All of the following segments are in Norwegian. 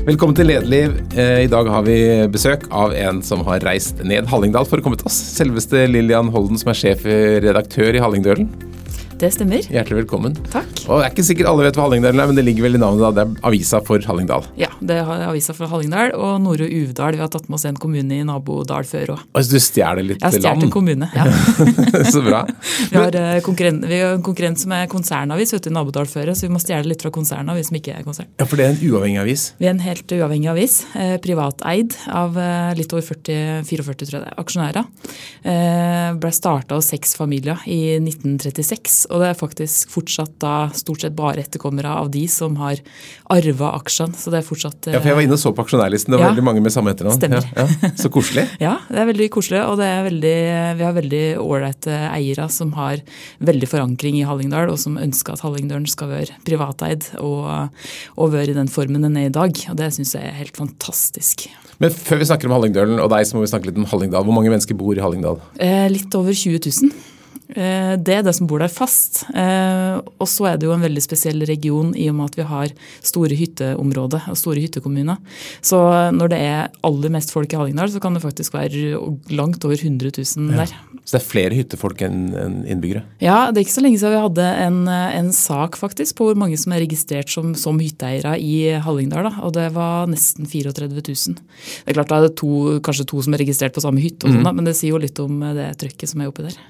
Velkommen til Lederliv. Eh, I dag har vi besøk av en som har reist ned Hallingdal for å komme til oss. Selveste Lillian Holden, som er sjefredaktør i Hallingdølen. Det stemmer. Hjertelig velkommen. Takk. Og Det er ikke sikkert alle vet hva Hallingdalen er, men det ligger vel i navnet. da. Det er avisa for Hallingdal. Ja, det er avisa for Hallingdal og Nore Uvdal. Vi har tatt med oss en kommune i nabodal før òg. Altså, du stjeler litt land? Jeg stjålet en kommune. ja. Så bra. Vi har, eh, konkurrent, vi har en konkurrent som er konsernavis ute i nabodalføret, så vi må stjele litt fra konsernet, vi som ikke er konsern. Ja, For det er en uavhengig avis. Vi er en helt uavhengig avis, eh, privateid av eh, litt over 40, 44 tror jeg det er, aksjonærer. Eh, ble starta av seks familier i 1936, og det er faktisk fortsatt da stort sett bare etterkommere av de som har arva aksjene. Så det er fortsatt eh, Ja, for Jeg var inne og så på aksjonærlisten. Det var Ja. veldig mange med samme etternavn. Stemmer. Ja, ja. Så koselig. Ja, det er veldig koselig, og det er veldig, vi har veldig ålreite eiere som har veldig forankring i Hallingdal, og som ønsker at Hallingdølen skal være privateid og, og være i den formen den er i dag. Og det syns jeg er helt fantastisk. Men før vi snakker om Hallingdølen og deg, så må vi snakke litt om Hallingdal. Hvor mange mennesker bor i Hallingdal? Eh, litt over 20 000. Eh, Det er det som bor der fast. Eh, Og så er det jo en veldig spesiell region i og med at vi har store hytteområder og store hyttekommuner. Så når det er aller mest folk i Hallingdal, så kan det faktisk være langt over 100 000 der. Så det er flere hyttefolk enn innbyggere? Ja, det er ikke så lenge siden vi hadde en, en sak faktisk på hvor mange som er registrert som, som hytteeiere i Hallingdal. Da, og det var nesten 34 000. Det er klart da er det to, kanskje to som er registrert på samme hytte, og sånn da, men det sier jo litt om det trøkket som er oppi der.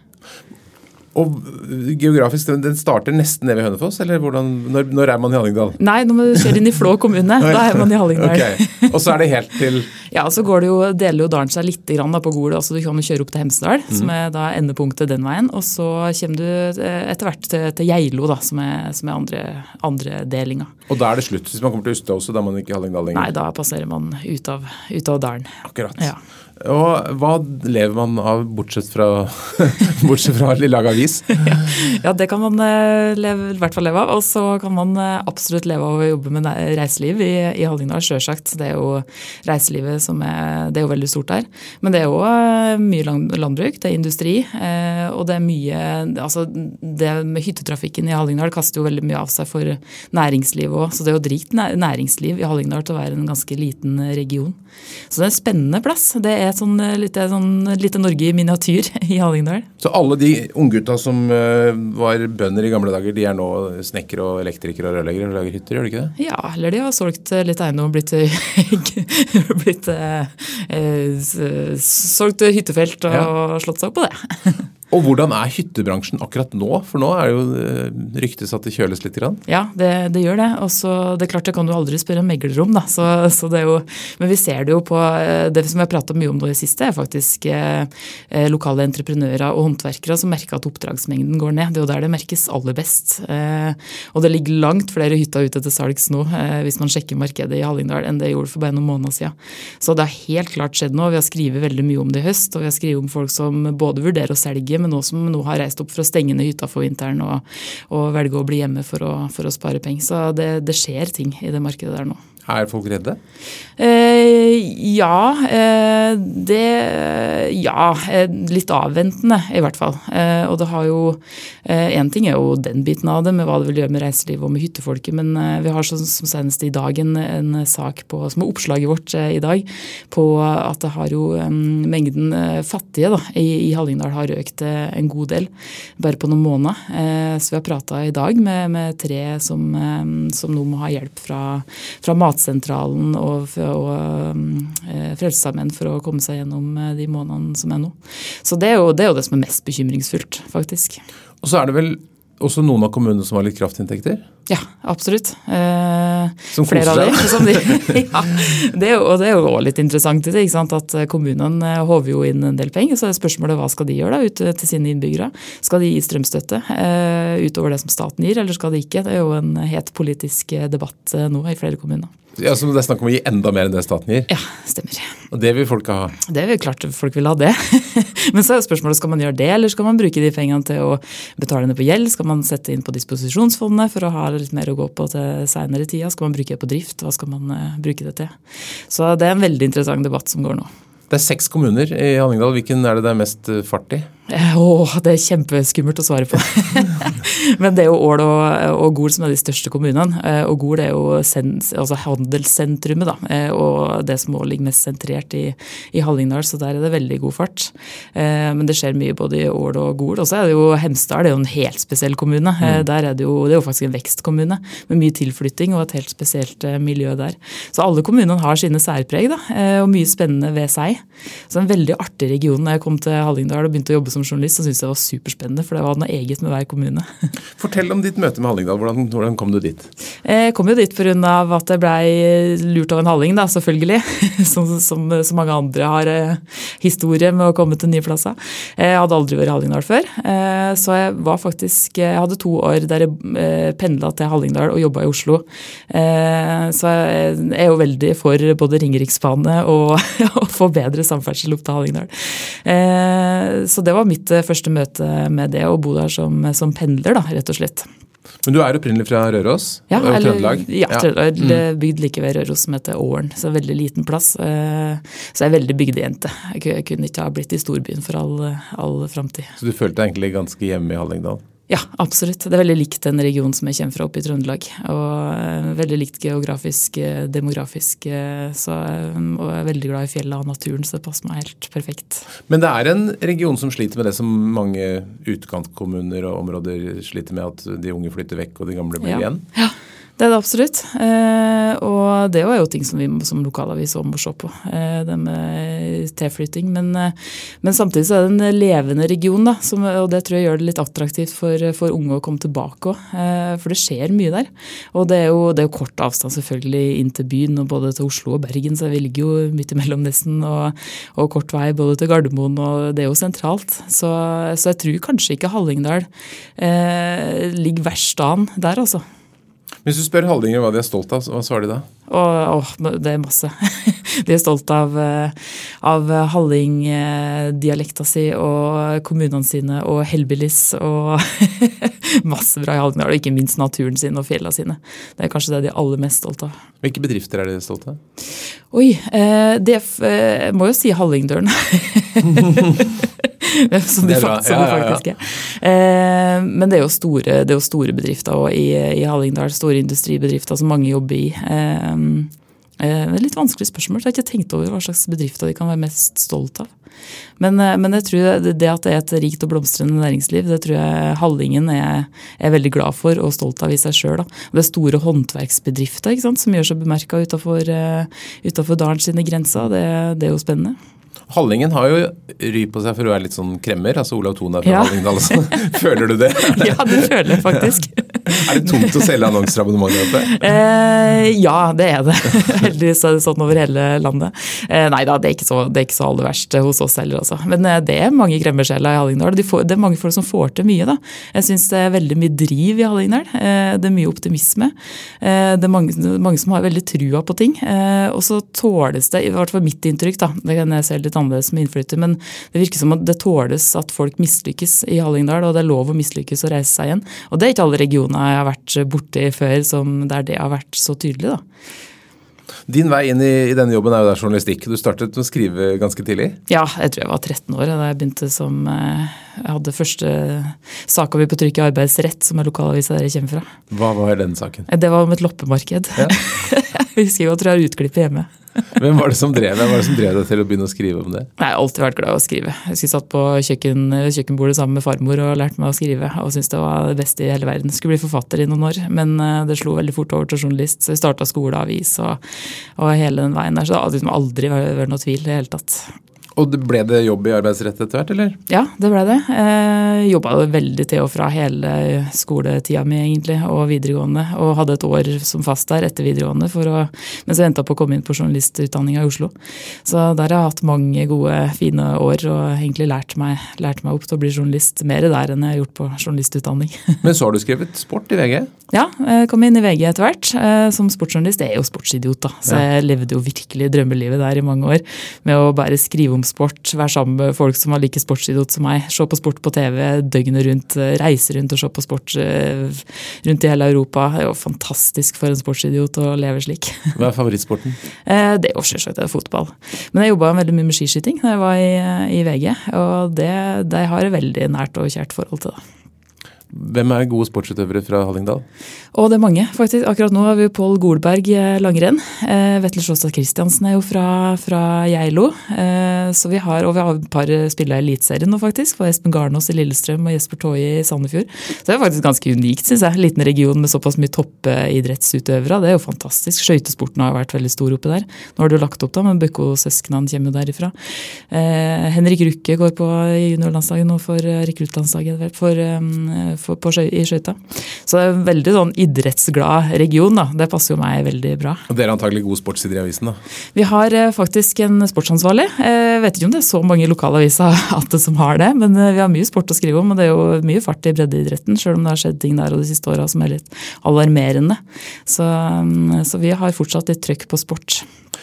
Og geografisk, den- starter nesten nede ved Hønefoss, eller hvordan, når, når er man i Hallingdal? Nei, når man kjører inn i Flå kommune, da er man i Hallingdal. Okay. Og så er det helt til Ja, så går det jo, deler jo dalen seg litt grann da på Gol. altså Du kan kjøre opp til Hemsedal, som er da endepunktet den veien. Og så kommer du eh, etter hvert til, til Geilo, da, som er, som er andre, andre delinga. Og da er det slutt. Hvis man kommer til Ustadhuset, da er man ikke i Hallingdal lenger. Nei, da passerer man ut av, ut av dalen. Akkurat. Ja. Og hva lever man av, bortsett fra, bortsett fra Lillehaga Avis? Ja, det kan man eh, leve, i hvert fall leve av. Og så kan man eh, absolutt leve av å jobbe med reiseliv i, i Hallingdal, sjølsagt. Det er jo reiselivet som er, det er jo veldig stort der. Men det er jo eh, mye land- landbruk, det er industri. Og det er mye Altså det med hyttetrafikken i Hallingdal kaster jo veldig mye av seg for næringslivet òg. Så det er jo drikt næringsliv i Hallingdal til å være en ganske liten region. Så det er en spennende plass. Det er sånn eh, lite, sånn lite Norge i miniatyr i Hallingdal. Så alle de unggutta som eh, var bønder i gamle dager, de er nå snekkere og elektrikere og rørleggere og lager hytter, gjør de ikke det? Ja, eller de har solgt eh, litt eiendom og blitt, blitt eh, solgt hyttefelt og slått seg opp på det. Og hvordan er hyttebransjen akkurat nå? For nå er det jo eh, ryktes at det kjøles litt. Grann. Ja, det, det gjør det. Og så, det er klart det kan du aldri spørre en megler om, da. Så, så jo, men vi ser det jo på eh, Det som vi har prata mye om nå i siste, er faktisk eh, eh, lokale entreprenører og håndverkere som merker at oppdragsmengden går ned. Det er jo der det merkes aller best. Eh, og det ligger langt flere hytter ute til salgs nå, eh, hvis man sjekker markedet i Hallingdal, enn det gjorde for bare noen måneder siden. Så det har helt klart skjedd noe. Vi har skrevet veldig mye om det i høst, og vi har skrevet om folk som både vurderer å selge, men nå som nå har reist opp for å stenge ned hytta for vinteren og, og velge å bli hjemme for å, for å spare penger. Så det, det skjer ting i det markedet der nå. Er folk redde? Eh, ja, eh, det Ja, eh, litt avventende i hvert fall. Og det har jo Én ting er jo den biten av det, med hva det vil gjøre med reiselivet og med hyttefolket, men vi har sånn som senest i dag en, en sak på, som er oppslaget vårt i dag, på at det har jo mengden fattige da, i, i Hallingdal har økt en god del bare på noen måneder. Så vi har prata i dag med, med tre som, som nå må ha hjelp fra, fra Matsentralen og, og eh, Frelsesarmeen for å komme seg gjennom eh, de månedene som er nå. Så det er jo det, er jo det som er mest bekymringsfullt, faktisk. Og så er det vel også noen av kommunene som har litt kraftinntekter? Ja, absolutt. Eh, Som flere av de. Som de ja, det er og det er jo også litt interessant i det, ikke sant? at kommunene eh, håver jo inn en del penger. Så er spørsmålet hva skal de gjøre da, ut til sine innbyggere? Skal de gi strømstøtte eh, utover det som staten gir, eller skal de ikke? Det er jo en het politisk eh, debatt eh, nå i flere kommuner. Ja, så Det er snakk om å gi enda mer enn det staten gir? Ja, stemmer. Og det vil folk ha. Det er klart folk vil ha det. Men så er spørsmålet skal man gjøre det, eller skal man bruke de pengene til å betale ned på gjeld? Skal man sette inn på disposisjonsfondet for å ha litt mer å gå på til seinere tida? Skal man bruke det på drift? Hva skal man uh, bruke det til? Så det er en veldig interessant debatt som går nå. Det er seks kommuner i Hallingdal. Hvilken er det det er mest eh, fart i? Åh, det er kjempeskummelt å svare på. Men det er jo Ål og, og Gol som er de største kommunene. Eh, og Gol er jo sen, altså handelssentrumet, da. Eh, og det som også ligger mest sentrert i, i, Hallingdal, så der er det veldig god fart. Men det skjer mye både i Ål og Gol. Og så er det jo Hemsedal, det er jo en helt spesiell kommune. Mm. Der er det, jo, det er jo faktisk en vekstkommune med mye tilflytting og et helt spesielt miljø der. Så alle kommunene har sine særpreg da, og mye spennende ved seg. Så en veldig artig region. Da jeg kom til Hallingdal og begynte å jobbe som journalist, så syntes jeg det var superspennende. For det var noe eget med hver kommune. Fortell om ditt møte med Hallingdal. Hvordan, hvordan kom du dit? Jeg kom jo dit pga. at jeg blei lurt av en halling, da, selvfølgelig. Som, som, som, mange andre har eh, historie med å komme til nye plasser. Jeg hadde aldri vært i Hallingdal før. Eh, så jeg var faktisk Jeg hadde to år der jeg eh, pendla til Hallingdal og jobba i Oslo. Så jeg er jo veldig for både Ringeriksbane og å få bedre samferdsel opp til Hallingdal. Så det var mitt eh, første møte med det, å bo der som, som pendler, da, rett og slett. Men du er opprinnelig fra Røros? Ja, eller, Trøndelag? Ja, Trøndelag. Mm. Bygd like ved Røros som heter Åren. Så veldig liten plass. Eh, så jeg er veldig bygdejente. Jeg kunne ikke ha blitt i storbyen for all, all framtid. Så du følte deg egentlig ganske hjemme i Hallingdal? Ja, absolutt. Det er veldig likt den regionen som jeg kommer fra oppe i Trøndelag. Og eh, veldig likt geografisk, eh, demografisk. Eh, så, og jeg er veldig glad i fjellet og naturen, så det passer meg helt perfekt. Men det er en region som sliter med det som mange utkantkommuner og områder sliter med, at de unge flytter vekk og de gamle blir ja. igjen? Ja, det er det absolutt. Eh, og det er jo ting som vi som lokalavis må se på, eh, det med tilflytting. Men, eh, men, samtidig så er det en levende region, da, som, og det tror jeg gjør det litt attraktivt for, for unge å komme tilbake òg. Eh, for det skjer mye der. Og det er, jo, det er jo kort avstand selvfølgelig inn til byen, og både til Oslo og Bergen, så vi ligger jo midt imellom nesten. Og, og kort vei både til Gardermoen, og det er jo sentralt. Så, så jeg tror kanskje ikke Hallingdal eh, ligger verst an der, altså. Hvis du spør hallinger hva de er stolt av, hva svarer de da? Åh, åh, det er masse. De er stolt av, eh, av hallingdialekta si og kommunene sine og hellbillies og masse bra i Hallingdal. Og ikke minst naturen sin og fjellene sine. Det er kanskje det de er aller mest stolt av. Hvilke bedrifter er de stolte av? Oi, eh, det jeg må jo si Som de, som de faktisk er. Eh, men det er jo store, det er jo store bedrifter i, i, Hallingdal. Store industribedrifter som mange jobber i. Eh, eh, det er litt vanskelig spørsmål. Jeg har ikke tenkt over hva slags bedrifter de kan være mest stolt av. Men, men, jeg tror det at det er et rikt og blomstrende næringsliv, det tror jeg Hallingen er, er veldig glad for og stolt av i seg sjøl. Det er store håndverksbedrifter som gjør seg bemerka utafor dalen sine grenser. Det, det er jo spennende. Hallingen har jo ry på seg for å være litt sånn kremmer. altså Olav Thon er fra ja. Hallingdal. Altså. Føler du det? ja, det føler jeg faktisk. Er det tungt å selge annonserabonnement oppe? Eh, ja, det er det. Heldigvis er det sånn over hele landet. Eh, nei da, det er ikke så, det er så aller verst hos oss heller, altså. Men eh, det er mange kremmersjeler i Hallingdal. De får, det er mange folk som får til mye, da. Jeg syns det er veldig mye driv i Hallingdal. Eh, det er mye optimisme. Eh, det er mange, mange, som har veldig trua på ting. Eh, og så tåles det, i hvert fall mitt inntrykk, da, det kan jeg se litt annerledes som innflytter, men det virker som at det tåles at folk mislykkes i Hallingdal, og det er lov å mislykkes og reise seg igjen. Og det er ikke alle regioner jeg har vært borti før som der det har vært så tydelig. da. Din vei inn i, i, denne jobben er jo der journalistikk. Du startet med å skrive ganske tidlig? Ja, jeg tror jeg var 13 år da jeg begynte som eh, Jeg hadde første saka vi på trykk i Arbeidsrett, som er lokalavisa der jeg kommer fra. Hva var den saken? Det var om et loppemarked. Ja. jeg husker jo tror jeg har utklippet hjemme. Hvem var det som drev deg? Hva var det som drev deg til å begynne å skrive om det? Jeg har alltid vært glad i å skrive. Jeg husker jeg satt på kjøkken, kjøkkenbordet sammen med farmor og lærte meg å skrive. Og syntes det var det beste i hele verden. Skulle bli forfatter i noen år, men eh, det slo veldig fort over til journalist. Så jeg starta skole og avis og, og, hele den veien der. Så det har aldri vært noe tvil i det hele tatt. Og Ble det jobb i arbeidsrett etter hvert, eller? Ja, det ble det. Eh, jobba veldig til og fra hele skoletida mi egentlig, og videregående. Og hadde et år som fast der etter videregående å, mens jeg venta på å komme inn på journalistutdanninga i Oslo. Så der har jeg hatt mange gode, fine år og egentlig lært meg, lært meg opp til å bli journalist. Mer der enn jeg har gjort på journalistutdanning. Men så har du skrevet sport i VG? Ja, jeg kom inn i VG etter hvert. Eh, som sportsjournalist. Jeg er jo sportsidiot, da. Så jeg levde jo virkelig drømmelivet der i mange år. Med å bare skrive om sport, være sammen med folk som var like sportsidiot som meg. Se på sport på TV døgnet rundt, eh, reise rundt og se på sport eh, rundt i hele Europa. Det er jo fantastisk for en sportsidiot å leve slik. Hva er favorittsporten? Det er jo selvsagt fotball. Men jeg jobba veldig mye med skiskyting da jeg var i, i VG, og det, det har jeg veldig nært og kjært forhold til. da. Hvem er gode sportsutøvere fra Hallingdal? Og det er mange, faktisk. Akkurat nå har vi Pål Golberg eh, langrenn. Eh, Vetle Sjåstad Christiansen er jo fra, fra Geilo. Eh, så vi har, og vi har et par spillere i Eliteserien nå, faktisk. For Espen Garnås i Lillestrøm og Jesper Toje i Sandefjord. Så det er faktisk ganske unikt, syns jeg. Liten region med såpass mye toppidrettsutøvere. Det er jo fantastisk. Skøytesporten har vært veldig stor oppi der. Nå har du lagt opp, da, men Bøkko-søsknene kommer jo derifra. Eh, Henrik Rukke går på juniorlandslaget nå for eh, rekruttlandslaget for, for, på, i skøyta. Så det er en veldig sånn idrettsglad region. da. Det passer jo meg veldig bra. Og Dere er antagelig gode sportssider i avisen? da? Vi har eh, faktisk en sportsansvarlig. Jeg eh, vet ikke om det er så mange lokalaviser som har det, men eh, vi har mye sport å skrive om. Og det er jo mye fart i breddeidretten, sjøl om det har skjedd ting der de siste åra som er litt alarmerende. Så, mm, så vi har fortsatt litt trøkk på sport.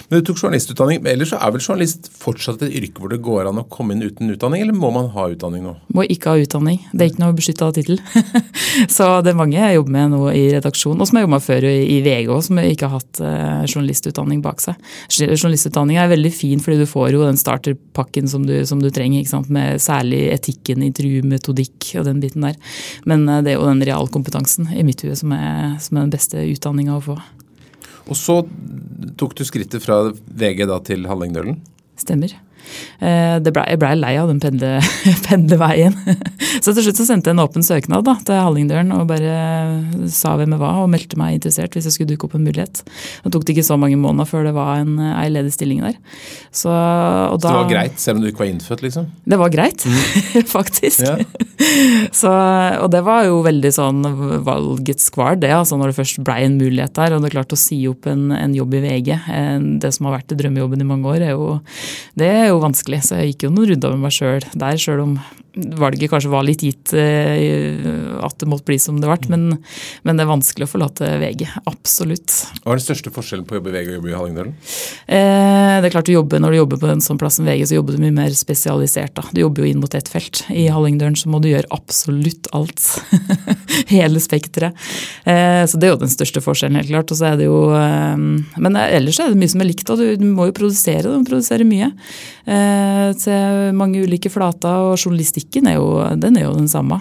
Men du tok journalistutdanning. Ellers så er vel journalist fortsatt et yrke hvor det går an å komme inn uten utdanning, eller må man ha utdanning nå? Må ikke ha utdanning. Det er ikke noe beskytta tittel. så det er mange jeg jobber med nå i redaksjon, og som jeg jobba før i VG òg, som ikke har hatt uh, journalistutdanning bak seg. Journalistutdanning er veldig fin fordi du får jo den starterpakken som du, som du trenger, med særlig etikken, intervjumetodikk og den biten der. Men uh, det er jo den realkompetansen i mitt hue som, som, er den beste utdanninga å få. Og så tok du skrittet fra VG da til Hallingdølen? Stemmer. Eh, ble, jeg blei lei av den pendle, pendleveien. Så til slutt så sendte jeg en åpen søknad da, til Hallingdølen og bare sa hvem jeg var og meldte meg interessert hvis jeg skulle dukke opp en mulighet. Det tok det ikke så mange måneder før det var en, ei ledig stilling der. Så, så, det var greit, selv om du ikke var innfødt, liksom? Det var greit, mm. faktisk. Ja. Så, og det var jo veldig sånn valgets kvar, det. altså Når det først blei en mulighet der. Og det er klart å si opp en, en jobb i VG, det som har vært drømmejobben i mange år, er jo, det er jo vanskelig. Så jeg gikk jo noen runder med meg sjøl der, sjøl om valget kanskje var litt gitt eh, at det måtte bli som det ble. Men, men, det er vanskelig å forlate VG. Absolutt. Hva er den største forskjellen på å jobbe i VG og jobbe i Hallingdalen? Eh, det er klart du jobber, Når du jobber på en sånn plass som VG, så jobber du mye mer spesialisert. da. Du jobber jo inn mot ett felt. I Hallingdølen så må du gjøre absolutt alt. Hele spekteret. Eh, så det er jo den største forskjellen, helt klart. Og så er det jo, eh, men ellers er det mye som er likt. og Du, du må jo produsere, du må produsere mye. Eh, til mange ulike flater. og journalistikk musikken er jo, den er jo den samme.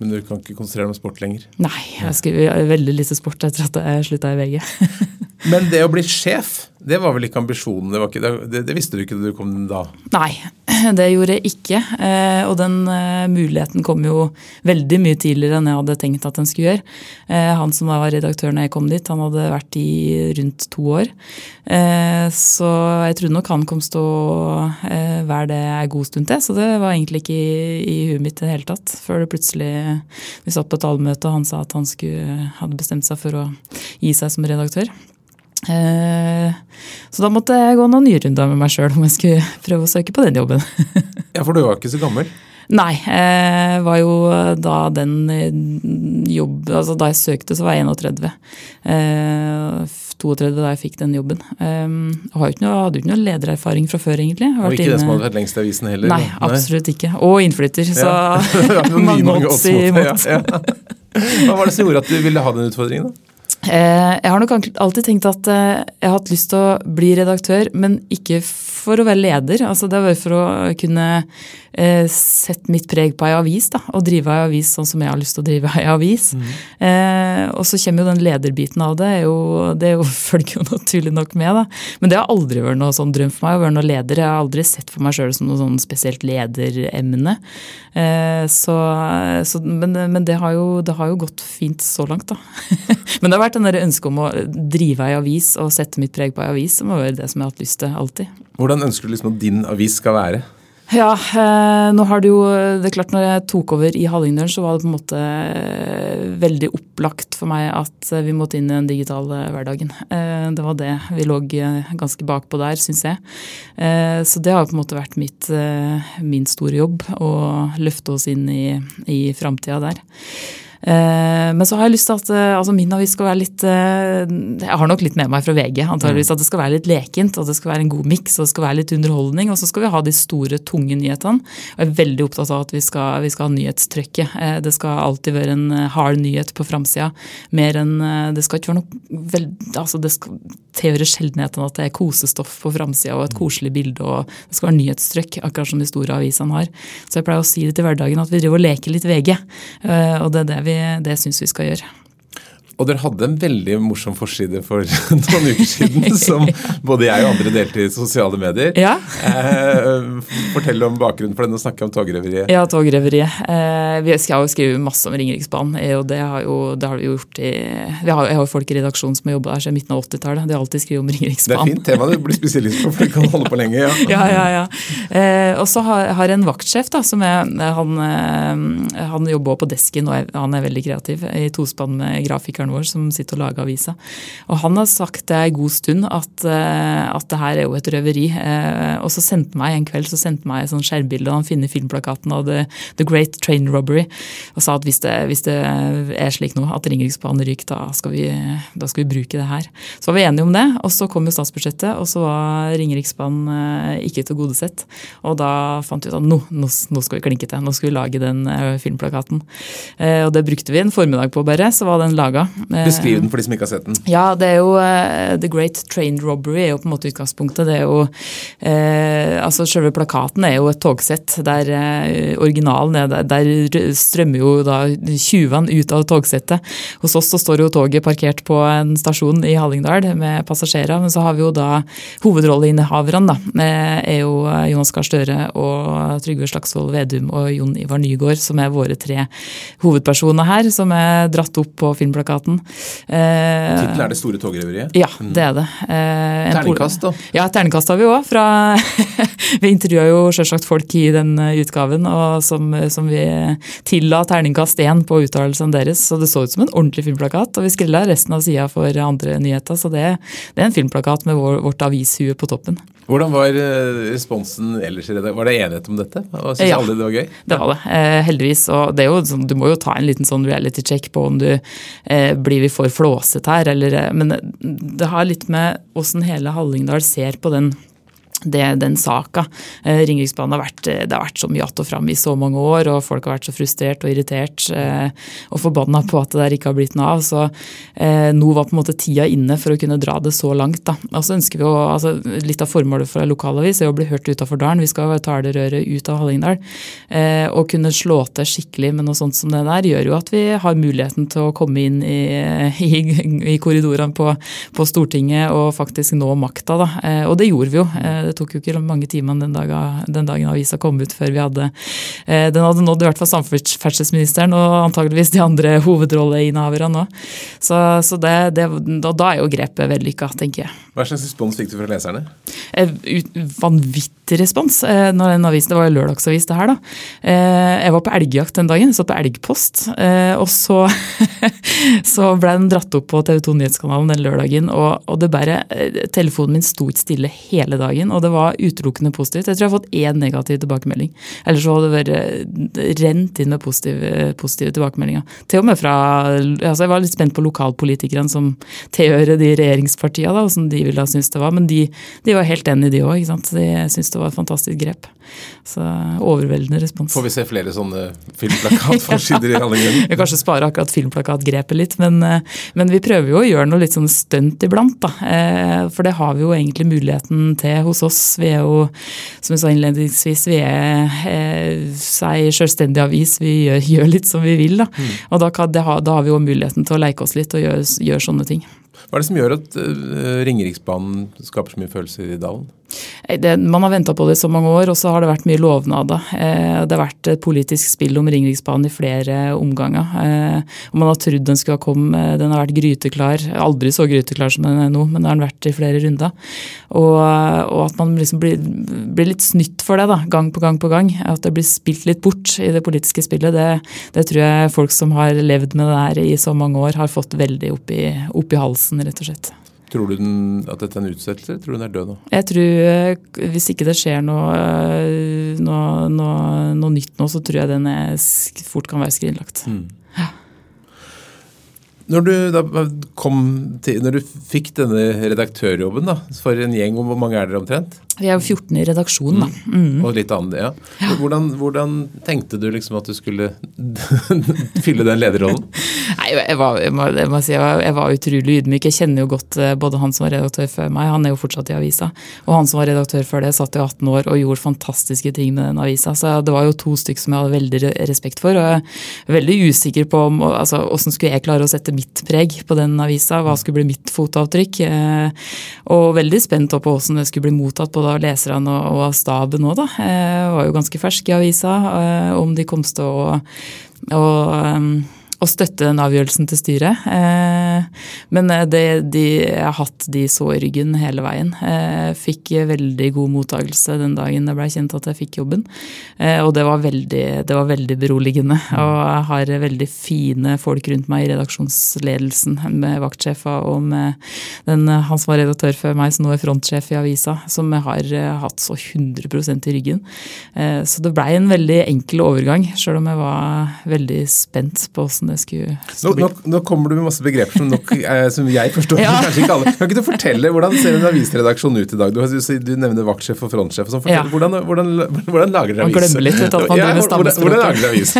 Men du kan ikke konsentrere deg om sport lenger? Nei, jeg skriver veldig lite sport etter at jeg slutta i VG. Men det å bli sjef, det var vel ikke ambisjonen? Det, ikke, det, det visste du ikke da du kom da? Nei, det gjorde jeg ikke. Eh, og den eh, muligheten kom jo veldig mye tidligere enn jeg hadde tenkt at den skulle gjøre. Eh, han som var redaktør når jeg kom dit, han hadde vært i rundt to år. Så jeg trodde nok han kom til å være det en god stund til. Så det var egentlig ikke i, i huet mitt i det hele tatt. Før det plutselig Vi satt på et allmøte, og han sa at han skulle, hadde bestemt seg for å gi seg som redaktør. Eh, så da måtte jeg gå noen nye runder med meg sjøl om jeg skulle prøve å søke på den jobben. ja, For du var ikke så gammel? Nei. Jeg var jo da den eh, jobb, altså Da jeg søkte, så var jeg 31. 32 eh, da jeg fikk den jobben. Jeg hadde jo ikke noe ledererfaring fra før, egentlig. Og ikke inne... det som hadde vært lengst i avisen heller? Nei, absolutt ikke. Og innflytter, så ja. mange odds imot. Ja, ja. Hva var det som gjorde at du ville ha den utfordringen? da? Eh, jeg har nok alltid tenkt at eh, jeg har hatt lyst til å bli redaktør, men ikke for å være leder. Altså det var for å kunne eh, sette mitt preg på ei avis, da, og drive ei avis sånn som jeg har lyst til å drive ei avis. Mm. Eh, og så kommer jo den lederbiten av det. Er jo, det er jo, følger jo naturlig nok med, da. Men det har aldri vært noe sånn drøm for meg å være noe leder. Jeg har aldri sett for meg sjøl som noe sånn spesielt lederemne. Eh, så, så, men, men det, har jo, det, har jo, gått fint så langt, da. men det har vært den ønsket om å drive ei avis og sette mitt preg på ei avis, som har vært det som jeg har hatt lyst til alltid. Hvordan ønsker du liksom at din avis skal være? Ja, eh, nå har det jo Det er klart, når jeg tok over i Hallingdølen, så var det på en måte eh, veldig opplagt for meg at eh, vi måtte inn i den digitale hverdagen. Det var det vi lå ganske bakpå der, syns jeg. Så det har på en måte vært mitt, min store jobb, å løfte oss inn i, i framtida der. Eh, men så har jeg lyst til at eh, altså min avis skal være litt eh, Jeg har nok litt med meg fra VG, antageligvis at det skal være litt lekent, at det skal være en god miks, og det skal være litt underholdning. Og så skal vi ha de store, tunge nyhetene. Og jeg er veldig opptatt av at vi skal, vi skal ha nyhetstrykket. Det skal alltid være en hard nyhet på framsida. Mer enn Det skal ikke være noe vel, altså det skal tilhøre sjeldenheten at det er kosestoff på framsida og et koselig bilde. og Det skal være nyhetstrykk, akkurat som de store avisene har. Så jeg pleier å si det til hverdagen at vi driver og leker litt VG. Og det er det vi det syns vi skal gjøre. Og dere hadde en veldig morsom forside for noen uker siden, som både jeg og andre delte i sosiale medier. Ja. Eh, fortell om bakgrunnen for den, og snakke om togreveriet. Ja, Togrøveriet. Eh, vi skal jo skrive masse om Ringeriksbanen, eh, og det har, jo, det har vi gjort i vi har, Jeg har jo folk i redaksjonen som har jobba der siden midten av 80-tallet. De har alltid skrevet om Det er fint tema du blir spesialist på, for du kan holde på lenge. ja. Ja, ja, ja. Og så har, har jeg en vaktsjef da, som er, han, han jobber på desken og er, han er veldig kreativ i tospann med grafikeren vår som sitter og lager avisa. Og han har sagt det en god stund at, eh, at det her er jo et røveri. Eh, og så sendte meg en kveld så sendte meg et sånt skjermbilde og han finner filmplakaten av The, The Great Train Robbery og sa at hvis det, hvis det er slik nå at Ringeriksbanen ryker, da skal, vi, da skal vi bruke det her. Så var vi enige om det, og så kom jo statsbudsjettet, og så var Ringeriksbanen eh, ikke tilgodesett. Og da fant vi ut at nå, nå, skal vi klinke til, nå skal vi lage den filmplakaten. Og det brukte vi en formiddag på bare, så var den laga. Eh, Beskriv den for de som ikke har sett den. ja, det er jo uh, The Great Train Robbery er jo på en måte utgangspunktet. Det er jo uh, altså Selve plakaten er jo et togsett der uh, originalen er der, der strømmer jo da tjuvene ut av togsettet. Hos oss så står jo toget parkert på en stasjon i Hallingdal med passasjerer, men så har vi jo da hovedrolleinnehaverne, da. er jo Jonas Gahr Støre og Trygve Slagsvold Vedum og Jon Ivar Nygaard, som er våre tre hovedpersoner her, som er dratt opp på filmplakaten. Eh, Tittelen er 'Det store togrøveriet'. ja, det er det. Eh, en Terningkast, da. Ja, terningkast har vi òg. vi intervjua jo selvsagt folk i den eh, utgaven og som, som vi tilla terningkast én på uttalelsene deres. Så det så ut som en ordentlig filmplakat. Og vi skrilla resten av sida for andre nyheter. Så det, det er en filmplakat med vår, vårt avishue på toppen. Hvordan var eh, responsen ellers? Var det enighet om dette? Syns Ja. alle det var gøy? Det var det, eh, heldigvis. Og det er jo, sånn- du må jo ta en liten sånn reality check på om du eh, blir vi for flåsete her, eller eh, Men det har litt med åssen hele Hallingdal ser på den det, den saka. Eh, Ringeriksbanen har vært, eh, det har vært så mye att og fram i så mange år, og folk har vært så frustrert og irritert eh, og forbanna på at det der ikke har blitt noe av. Så nå var på en måte tida inne for å kunne dra det så langt. Da. Og så ønsker vi å, altså, Litt av formålet for lokalavis er å bli hørt utafor dalen. Vi skal ta det røret ut av Hallingdal. Å kunne slå til skikkelig med noe sånt som det der, gjør jo at vi har muligheten til å komme inn i, i, i korridorene på, på Stortinget og faktisk nå makta. Da. Og det gjorde vi jo. Det tok jo ikke mange timene den, dagen, den dagen avisa kom ut før vi hadde eh, Den hadde nådd i hvert fall samferdselsministeren og antageligvis de andre hovedrolleinnehaverne òg. Så, så det, det, da, da er jo grepet vellykka, tenker jeg. Hva slags respons fikk du fra leserne? Eh, Vanvittig respons. eh, Når den avisen, Det var lørdagsavis, det her. da. Eh, Jeg var på elgjakt den dagen, satt på Elgpost. eh, Og så, så ble den dratt opp på TV 2 Nyhetskanalen den lørdagen. Og, og det bare, eh, telefonen min sto ikke stille hele dagen, og det var utelukkende positivt. Jeg tror jeg har fått én negativ tilbakemelding. Ellers så hadde det vært eh, rent inn med positive, positive tilbakemeldinger. Til og med fra altså Jeg var litt spent på lokalpolitikerne som tilhører de regjeringspartiene, da, hvordan de ville ha syntes det var. Men de, de var helt enige, de òg. De syntes det var et fantastisk grep. Så overveldende respons. Får vi se flere sånne filmplakatforsider i alle grunner? Vi kan kanskje spare akkurat filmplakatgrepet litt, men, eh, men vi prøver jo å gjøre noe litt sånn stunt iblant. da. Eh, For det har vi jo egentlig muligheten til hos oss. Vi er jo, som jeg sa innledningsvis, vi er seg ei selvstendig avis. Vi gjør, gjør litt som vi vil. Da Og da, kan, det ha, da har vi jo muligheten til å leke oss litt og gjøre, gjøre sånne ting. Hva er det som gjør at eh, Ringeriksbanen skaper så mye følelser i dalen? Nei, Det, man har venta på det i så mange år, og så har det vært mye lovnader. Eh, det har vært et politisk spill om Ringeriksbanen i flere omganger. Eh, og Man har trodd den skulle ha kommet. Den har vært gryteklar. Aldri så gryteklar som den er nå, men det har den vært i flere runder. Og, og at man liksom blir, blir litt snytt for det, da, gang på gang på gang. At det blir spilt litt bort i det politiske spillet, det, det tror jeg folk som har levd med det her i så mange år, har fått veldig opp i, opp i halsen, rett og slett. Tror du den, at dette er en utsettelse, tror du den er død nå? Jeg tror eh, hvis ikke det skjer noe, eh, noe, noe, noe nytt nå, så tror jeg den er, fort kan være skrinlagt. Når du kom til, når du fikk denne redaktørjobben da, for en gjeng, hvor mange er dere omtrent? Vi er jo 14 i redaksjonen, da. Mm. Og litt annet, ja. Hvordan, hvordan, tenkte du liksom at du skulle fylle den lederrollen? Nei, jeg var, jeg må, jeg må si, jeg var, utrolig ydmyk. Jeg kjenner jo godt eh, både han som var redaktør før meg, han er jo fortsatt i avisa, og han som var redaktør før det, satt i 18 år og gjorde fantastiske ting med den avisa. Så det var jo to stykker som jeg hadde veldig respekt for. Og jeg er veldig usikker på om, altså, hvordan skulle jeg klare å sette mitt preg på den avisa, hva skulle bli mitt fotavtrykk. Eh, og veldig spent på hvordan det skulle bli mottatt både av leserne og av staben òg, da. Jeg var jo ganske fersk i avisa, eh, om de kom til å, å å støtte den avgjørelsen til styret. Eh, men eh, det, de, jeg har hatt de så i ryggen hele veien. Eh, fikk veldig god mottakelse den dagen det ble kjent at jeg fikk jobben. Og det var veldig, det var veldig beroligende. Og jeg har veldig fine folk rundt meg i redaksjonsledelsen, med vaktsjefa og med den, han som var redaktør før meg, som nå er frontsjef i avisa, som jeg har hatt så 100% i ryggen. Så det blei en veldig enkel overgang, sjøl om jeg var veldig spent på åssen det skulle, skulle nå, nå, nå, kommer du med masse begreper som, nok, eh, som jeg forstår. ja. kanskje ikke alle. Kan ikke du fortelle, Hvordan ser en avisredaksjon ut i dag? Du, du, du nevner vaktsjef og frontsjef. og sånn. Ja. Hvordan, hvordan, hvordan, lager dere avis? Man glemmer litt at man ja, hvordan, hvordan lager dere avis?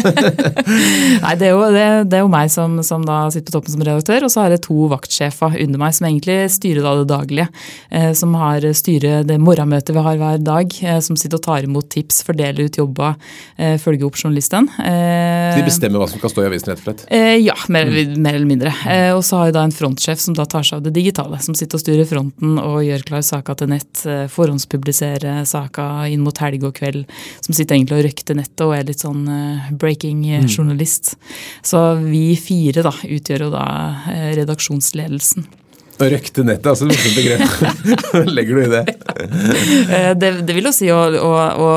Nei, det er, jo, det, det er jo meg som, som, da sitter på toppen som redaktør, og så har jeg to vaktsjefer under meg som egentlig styrer da det daglige. Eh, som har styrer det morgenmøtet vi har hver dag, eh, som sitter og tar imot tips, fordeler ut jobba, eh, følger opp journalisten. Eh, De bestemmer hva som kan stå i avisen, rett og slett? Eh, ja, mer, mer, eller mindre. Eh, og så har vi da en frontsjef som da tar seg av det digitale. Som sitter og styrer fronten og gjør klar saka til nett. Eh, forhåndspubliserer saka inn mot helg og kveld. Som sitter egentlig og røkter nettet og er litt sånn eh, breaking-journalist. Mm. Så vi fire da utgjør jo da eh, redaksjonsledelsen. Å røkte nettet, altså morsomt begrep. Legger du i det? Eh, det? det? vil jo si å, å, å,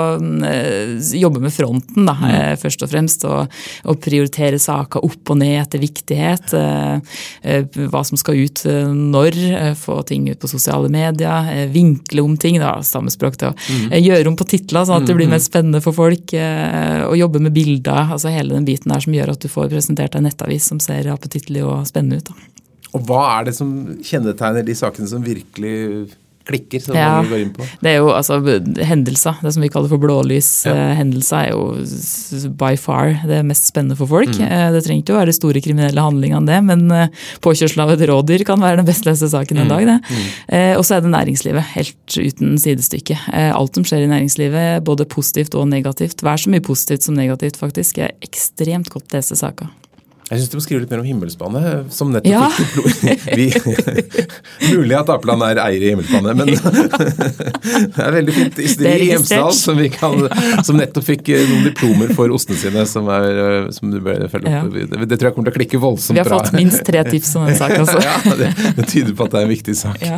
eh, jobbe med fronten, da, mm. Eh, først og fremst. Og, og prioritere saker opp og ned etter viktighet. Hva som skal ut når. Få ting ut på sosiale medier. Vinkle om ting, da, stammespråk å mm. gjøre om på titler sånn at det blir mer mm. spennende for folk. Og jobbe med bilder. altså Hele den biten der som gjør at du får presentert en nettavis som ser appetittlig og spennende ut. da. Og hva er det som kjennetegner de sakene som virkelig klikker? som ja, man går inn på? Det er jo altså hendelser. Det som vi kaller for blålyshendelser, ja. er jo by far det mest spennende for folk. Mm. Eh, det trenger ikke å være store kriminelle handlinger enn det, men eh, påkjørsel av et rådyr kan være den best leste saken en mm. dag. det. Mm. Eh, og så er det næringslivet, helt uten sidestykke. Alt som skjer i næringslivet, både positivt og negativt, vær så mye positivt som negativt faktisk, er ekstremt godt leste saker. Jeg syns du må skrive litt mer om Himmelsbane, som nettopp ja. fikk Mulig at Apeland er eier i Himmelsbane, men det er veldig fint isteri i Hjemsdal som, som, nettopp fikk eh, noen diplomer for ostene sine, som, er, eh, som du bør følge opp. Ja. Det, tror jeg kommer til å klikke voldsomt bra. Vi har fått minst tre tips om den saken. Altså. ja, det, det, tyder på at det er en viktig sak. Ja.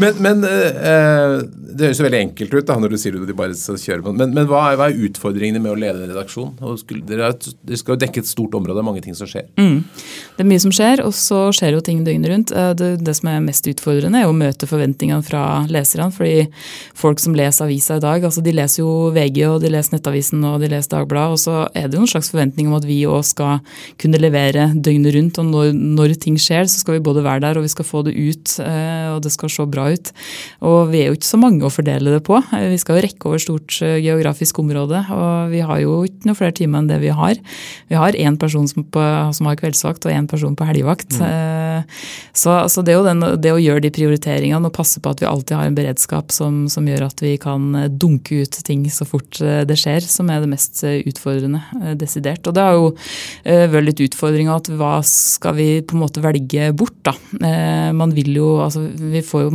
Men, men uh, det høres jo veldig enkelt ut da, når du sier at de bare skal kjøre på. Men, men hva, er, hva, er, utfordringene med å lede en redaksjon? Dere, skal jo dekke et stort område, det er mange ting som skjer. Mm. Det er mye som skjer, og så skjer jo ting døgnet rundt. Eh, det, det, som er mest utfordrende, er å møte forventningene fra leserne. fordi folk som leser avisa i dag, altså de leser jo VG og de leser Nettavisen og de leser Dagbladet, og så er det jo en slags forventning om at vi òg skal kunne levere døgnet rundt. Og når, når, ting skjer, så skal vi både være der og vi skal få det ut, eh, og det skal se bra ut. Og vi er jo ikke så mange å fordele det på. Eh, vi skal jo rekke over stort geografisk område, og vi har jo ikke noe flere timer enn det vi har. Vi har én person som, på, som har kveldsvakt og én person på helgevakt. Mm. Eh, så, så det, den, det, å gjøre de prioriteringene og passe på at vi alltid har en beredskap som, som, gjør at vi kan eh, dunke ut ting så fort eh, det skjer, som er det mest utfordrende, desidert. Og det har jo vært litt utfordringa at hva skal vi på en måte velge bort, da. Man vil jo, altså vi får jo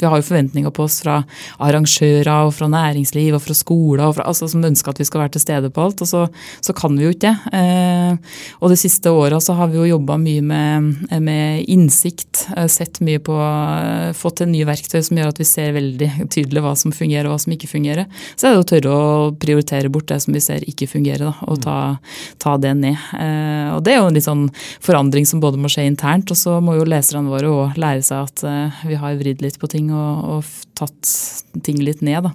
vi har jo forventninger på oss fra arrangører og fra næringsliv og fra skoler og fra, altså, som ønsker at vi skal være til stede på alt, og så, så kan vi jo ikke det. Eh, og de siste åra så har vi jo jobba mye med, med, innsikt, eh, sett mye på eh, Fått til nye verktøy som gjør at vi ser veldig tydelig hva som fungerer og hva som ikke fungerer. Så er det å tørre å prioritere bort det som vi ser ikke fungerer, da, og ta, ta det ned. Eh, og det er jo en litt sånn forandring som både må skje internt, og så må jo leserne våre òg lære seg at eh, vi har vridd litt på ting ting og, og, tatt ting litt ned. Da.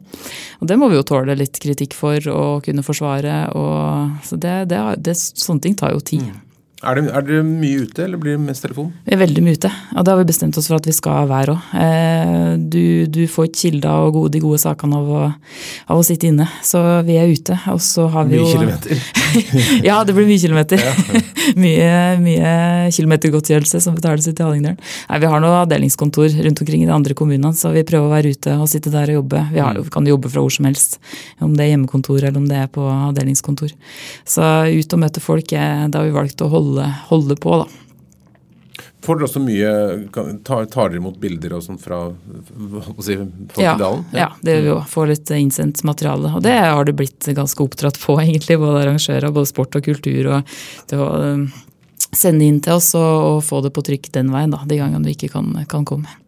Og det må vi jo tåle litt kritikk for og kunne forsvare. Og, så det, det, det, sånne ting tar jo tid. Mm. Er dere er mye ute, eller blir det mest telefon? Vi er veldig mye ute, og det har vi bestemt oss for at vi skal være òg. Eh, du, du, får kilder og gode, de gode sakene av av å, sitte inne, så vi er ute. Og så har vi mye jo kilometer? ja, det blir mye kilometer. Mye, mye kilometergodtgjørelse som betales ut i Hallingdalen. Nei, Vi har noe avdelingskontor rundt omkring i de andre kommunene, så vi prøver å være ute og sitte der og jobbe. Vi, har, mm. kan jobbe fra hvor som helst, om det er hjemmekontor eller om det er på avdelingskontor. Så ut og møte folk, det har vi valgt å holde holde, holde på. da. Får dere også mye, Tar, tar dere imot bilder og sånt fra si, folk ja, i dalen? Ja. ja, det gjør vi òg. Får litt innsendt materiale. Og det har det blitt ganske oppdratt på, egentlig. Både arrangører, både sport og kultur. og det å um, sende inn til oss og, og, få det på trykk den veien, da, de gangene du ikke kan, kan komme.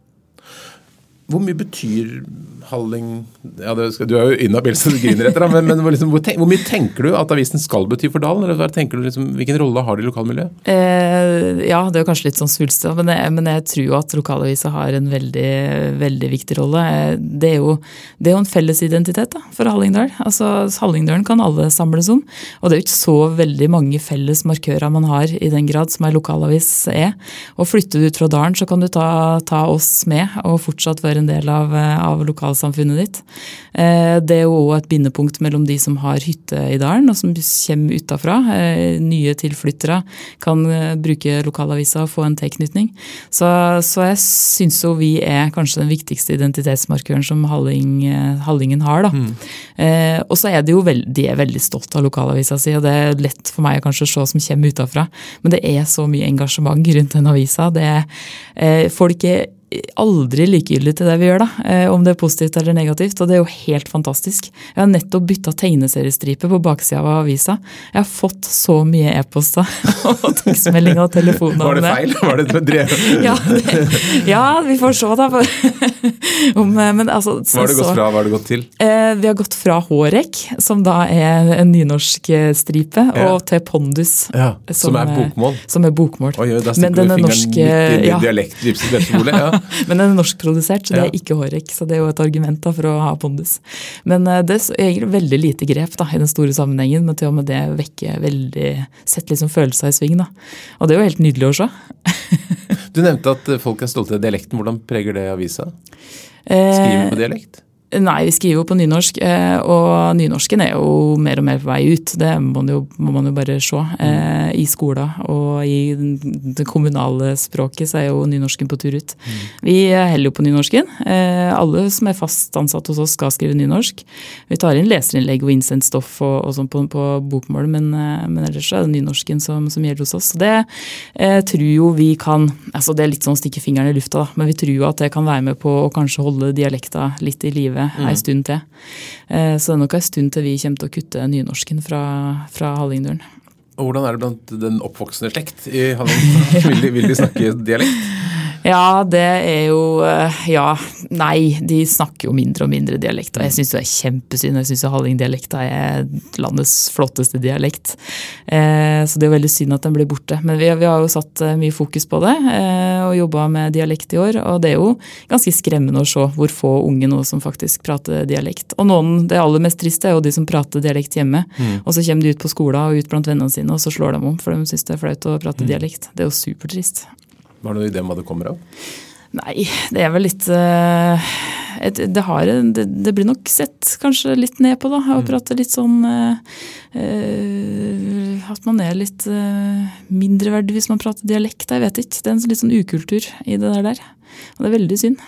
Hvor mye betyr Halling ja, skal, Du er jo inhabil, så du griner etter, men, men liksom, hvor, tenk, hvor, mye tenker du at avisen skal bety for Dalen? eller tenker du liksom, Hvilken rolle har det i lokalmiljøet? Eh, ja, det er kanskje litt sånn svulstig, men, men, jeg tror jo at lokalavisa har en veldig, veldig viktig rolle. Det er jo, det er jo en felles identitet da, for Hallingdal. Altså, Hallingdølen kan alle samles om. Og det er jo ikke så veldig mange felles markører man har i den grad som ei lokalavis er. Og flytter du ut fra dalen, så kan du ta, ta oss med og fortsatt være en del av, av lokalsamfunnet ditt. Eh, det er jo òg et bindepunkt mellom de som har hytte i dalen og som kommer utafra. Eh, nye tilflyttere kan eh, bruke lokalavisa og få en tilknytning. Så, så, jeg syns jo vi er kanskje den viktigste identitetsmarkøren som Halling, Hallingen har. da. Mm. Og så er det jo veld, de er veldig stolt av lokalavisa si, og det er lett for meg å kanskje se som kommer utafra. Men det er så mye engasjement rundt den avisa. Det er, folk er aldri likegyldig til det vi gjør, da. Eh, om det er positivt eller negativt. Og det er jo helt fantastisk. Jeg har nettopp bytta tegneseriestripe på baksida av avisa. Jeg har fått så mye e-poster og tekstmeldinger og telefoner Var det feil? Var det drev? ja, det, ja, vi får se, da. om, eh, men, altså, hva har det gått fra? Hva har det gått til? Eh, vi har gått fra Hårek, som da er en nynorsk stripe, ja. og til Pondus. Ja, som, som, er bokmål? Som er bokmål. Oi, da stikker du fingeren norske, midt i ja. dialekt, ja. Men den er norskprodusert, så det er ikke Hårek. Så det er jo et argument da, for å ha pondus. Men eh, det er egentlig veldig lite grep da, i den store sammenhengen, men til og med det vekker veldig Sett liksom følelser i sving. da. Og det er jo helt nydelig å se. du nevnte at folk er stolte av dialekten. Hvordan preger det avisa? Skriver på dialekt? Nei, vi skriver jo på nynorsk, eh, og nynorsken er jo mer og mer på vei ut. Det må man jo, må man jo bare se. Mm. I skolen og i det kommunale språket så er jo nynorsken på tur ut. Mm. Vi heller jo på nynorsken. Eh, alle som er fast ansatt hos oss skal skrive nynorsk. Vi tar inn leserinnlegg og innsendt stoff og, og sånn på, på, bokmål, men, men, ellers er det nynorsken som, som gjelder hos oss. Så det eh, tror jo vi kan altså Det er litt sånn stikke fingeren i lufta, da, men vi tror jo at det kan være med på å kanskje holde dialekta litt i live mm. ei stund til. Eh, så det er nok ei stund til vi kommer til å kutte nynorsken fra, fra Hallingdølen. Og Hvordan er det blant den oppvoksende slekt i Hallingdølen? Vil, vil de snakke dialekt? Ja, det er jo eh, Ja, nei. De snakker jo mindre og mindre dialekt. Og jeg syns det er kjempesynd. Jeg syns Hallingdialekta er landets flotteste dialekt. Eh, så det er veldig synd at den blir borte. Men vi, vi har jo satt mye fokus på det og jobba med dialekt i år. Og det er jo ganske skremmende å se hvor få unge nå som faktisk prater dialekt. Og noen, det aller mest triste er jo de som prater dialekt hjemme. Mm. Og så kommer de ut på skolen og ut blant vennene sine, og så slår de om, for de syns det er flaut å prate mm. dialekt. Det er jo supertrist. Har du noen idé om hva det kommer av? Nei, det er vel litt uh, et, det, har, det, det, blir nok sett kanskje litt ned på, da. Å mm. prate litt sånn uh, uh, At man er litt mindreverdig hvis man prater dialekt. Jeg vet ikke. Det er en litt sånn ukultur i det der. Og det er veldig synd.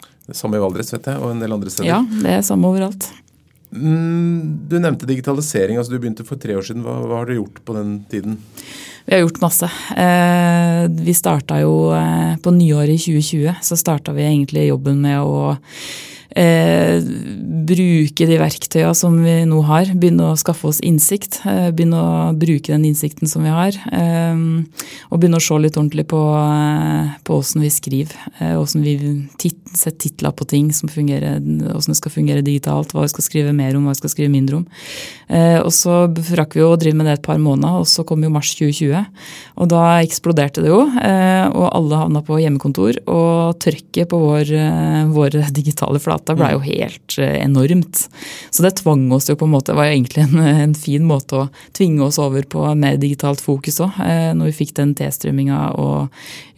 Det er samme i Valdres, vet jeg, og en del andre steder. Ja, det er samme overalt. Du nevnte digitalisering. altså Du begynte for tre år siden. Hva, hva har du gjort på den tiden? Vi har gjort masse. Eh, vi starta jo eh, på nyåret i 2020, så starta vi egentlig jobben med å eh, bruke de verktøyene som vi nå har. Begynne å skaffe oss innsikt. Eh, begynne å bruke den innsikten som vi har. Eh, og begynne å se litt ordentlig på, eh, på hvordan vi skriver. Eh, hvordan vi tit setter titler på ting, som fungerer, hvordan det skal fungere digitalt. Hva vi skal skrive mer om, hva vi skal skrive mindre om. Og så rakk vi å drive med det et par måneder, og så kom jo mars 2020. Og da eksploderte det jo, og alle havna på hjemmekontor. Og trøkket på vår, vår digitale flate data ble jo helt enormt. Så det tvang oss jo på en måte, det var jo egentlig en, en fin måte å tvinge oss over på mer digitalt fokus òg. Når vi fikk den T-strømminga og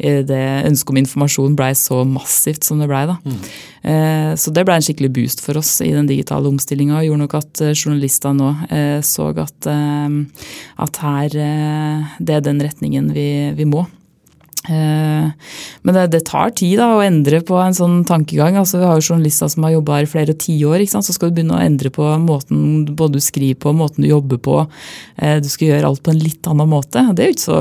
det ønsket om informasjon blei så massivt som det blei. Mm. Så det blei en skikkelig boost for oss i den digitale omstillinga. Gjorde nok at journalister nå så at, at her det er den retningen vi, vi må. Eh, men det, det, tar tid da, å endre på en sånn tankegang. Altså, vi har jo journalister som har jobba her i flere tiår. Så skal du begynne å endre på måten både du skriver på, måten du jobber på. Eh, du skal gjøre alt på en litt annen måte. Det er jo ikke så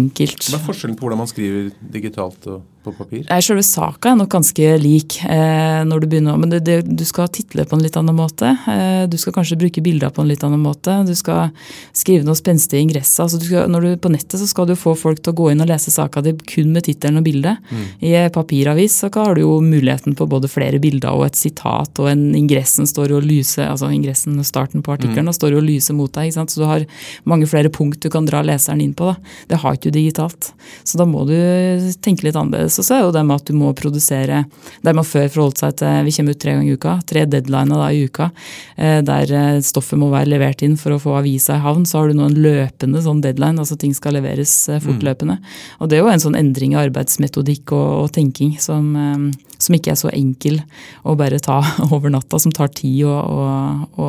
enkelt. Hva er forskjellen på hvordan man skriver digitalt og på papir? Selve saka er nok ganske lik. Eh, når Du begynner, men det, det, du skal title på en litt annen måte. Eh, du skal kanskje bruke bilder på en litt annen måte. Du skal skrive noe spenstige ingresser. Altså du skal, når du, på nettet så skal du få folk til å gå inn og lese saka di kun med tittelen og bildet. Mm. I papiravis så har du jo muligheten på både flere bilder og et sitat, og en ingressen står og lyser, altså ingressen, starten på artikkelen, mm. står og lyser mot deg. Så du har mange flere punkt du kan dra leseren inn på. Da. Det har ikke du digitalt. Så da må du tenke litt annerledes annerledes. Og så er jo det med at du må produsere Der man før forholdt seg til Vi kommer ut tre ganger i uka. Tre deadliner da i uka. Eh, der eh, stoffet må være levert inn for å få avisa i havn. Så har du nå en løpende sånn deadline. Altså ting skal leveres eh, fortløpende. Mm. Og det er jo en sånn endring i arbeidsmetodikk og, og tenking som, som, ikke er så enkel å bare ta over natta. Som tar tid å, å, å,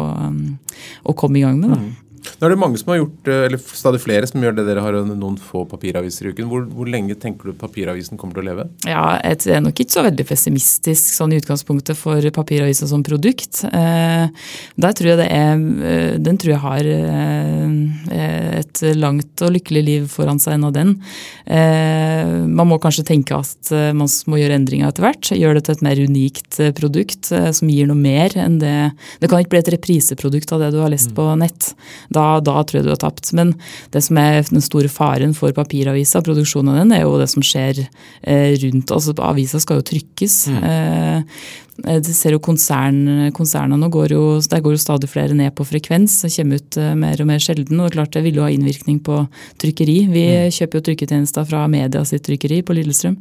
å komme i gang med. da. Mm. Nå er det mange som har gjort, eh, eller stadig flere som gjør det dere har noen få papiraviser i uken. Hvor, hvor lenge tenker du papiravisen kommer til å leve? Ja, Jeg er nok ikke så veldig pessimistisk sånn i utgangspunktet for papiravisa som produkt. Eh, der tror jeg det er, eh, Den tror jeg har et langt og lykkelig liv foran seg ennå, den. Eh, man må kanskje tenke at man må gjøre endringer etter hvert. Gjøre det til et mer unikt produkt som gir noe mer enn det Det kan ikke bli et repriseprodukt av det du har lest mm. på nett da, da, tror jeg du har tapt. Men det som er den store faren for papiravisa, produksjonen av den, er jo det som skjer eh, rundt. altså Avisa skal jo trykkes. Mm. Eh, du ser jo konsern, Konsernene går jo, der går jo stadig flere ned på frekvens. og kommer ut eh, mer og mer sjelden. og det klart det vil jo ha innvirkning på trykkeri. Vi mm. kjøper jo trykketjenester fra media sitt trykkeri på Lillestrøm.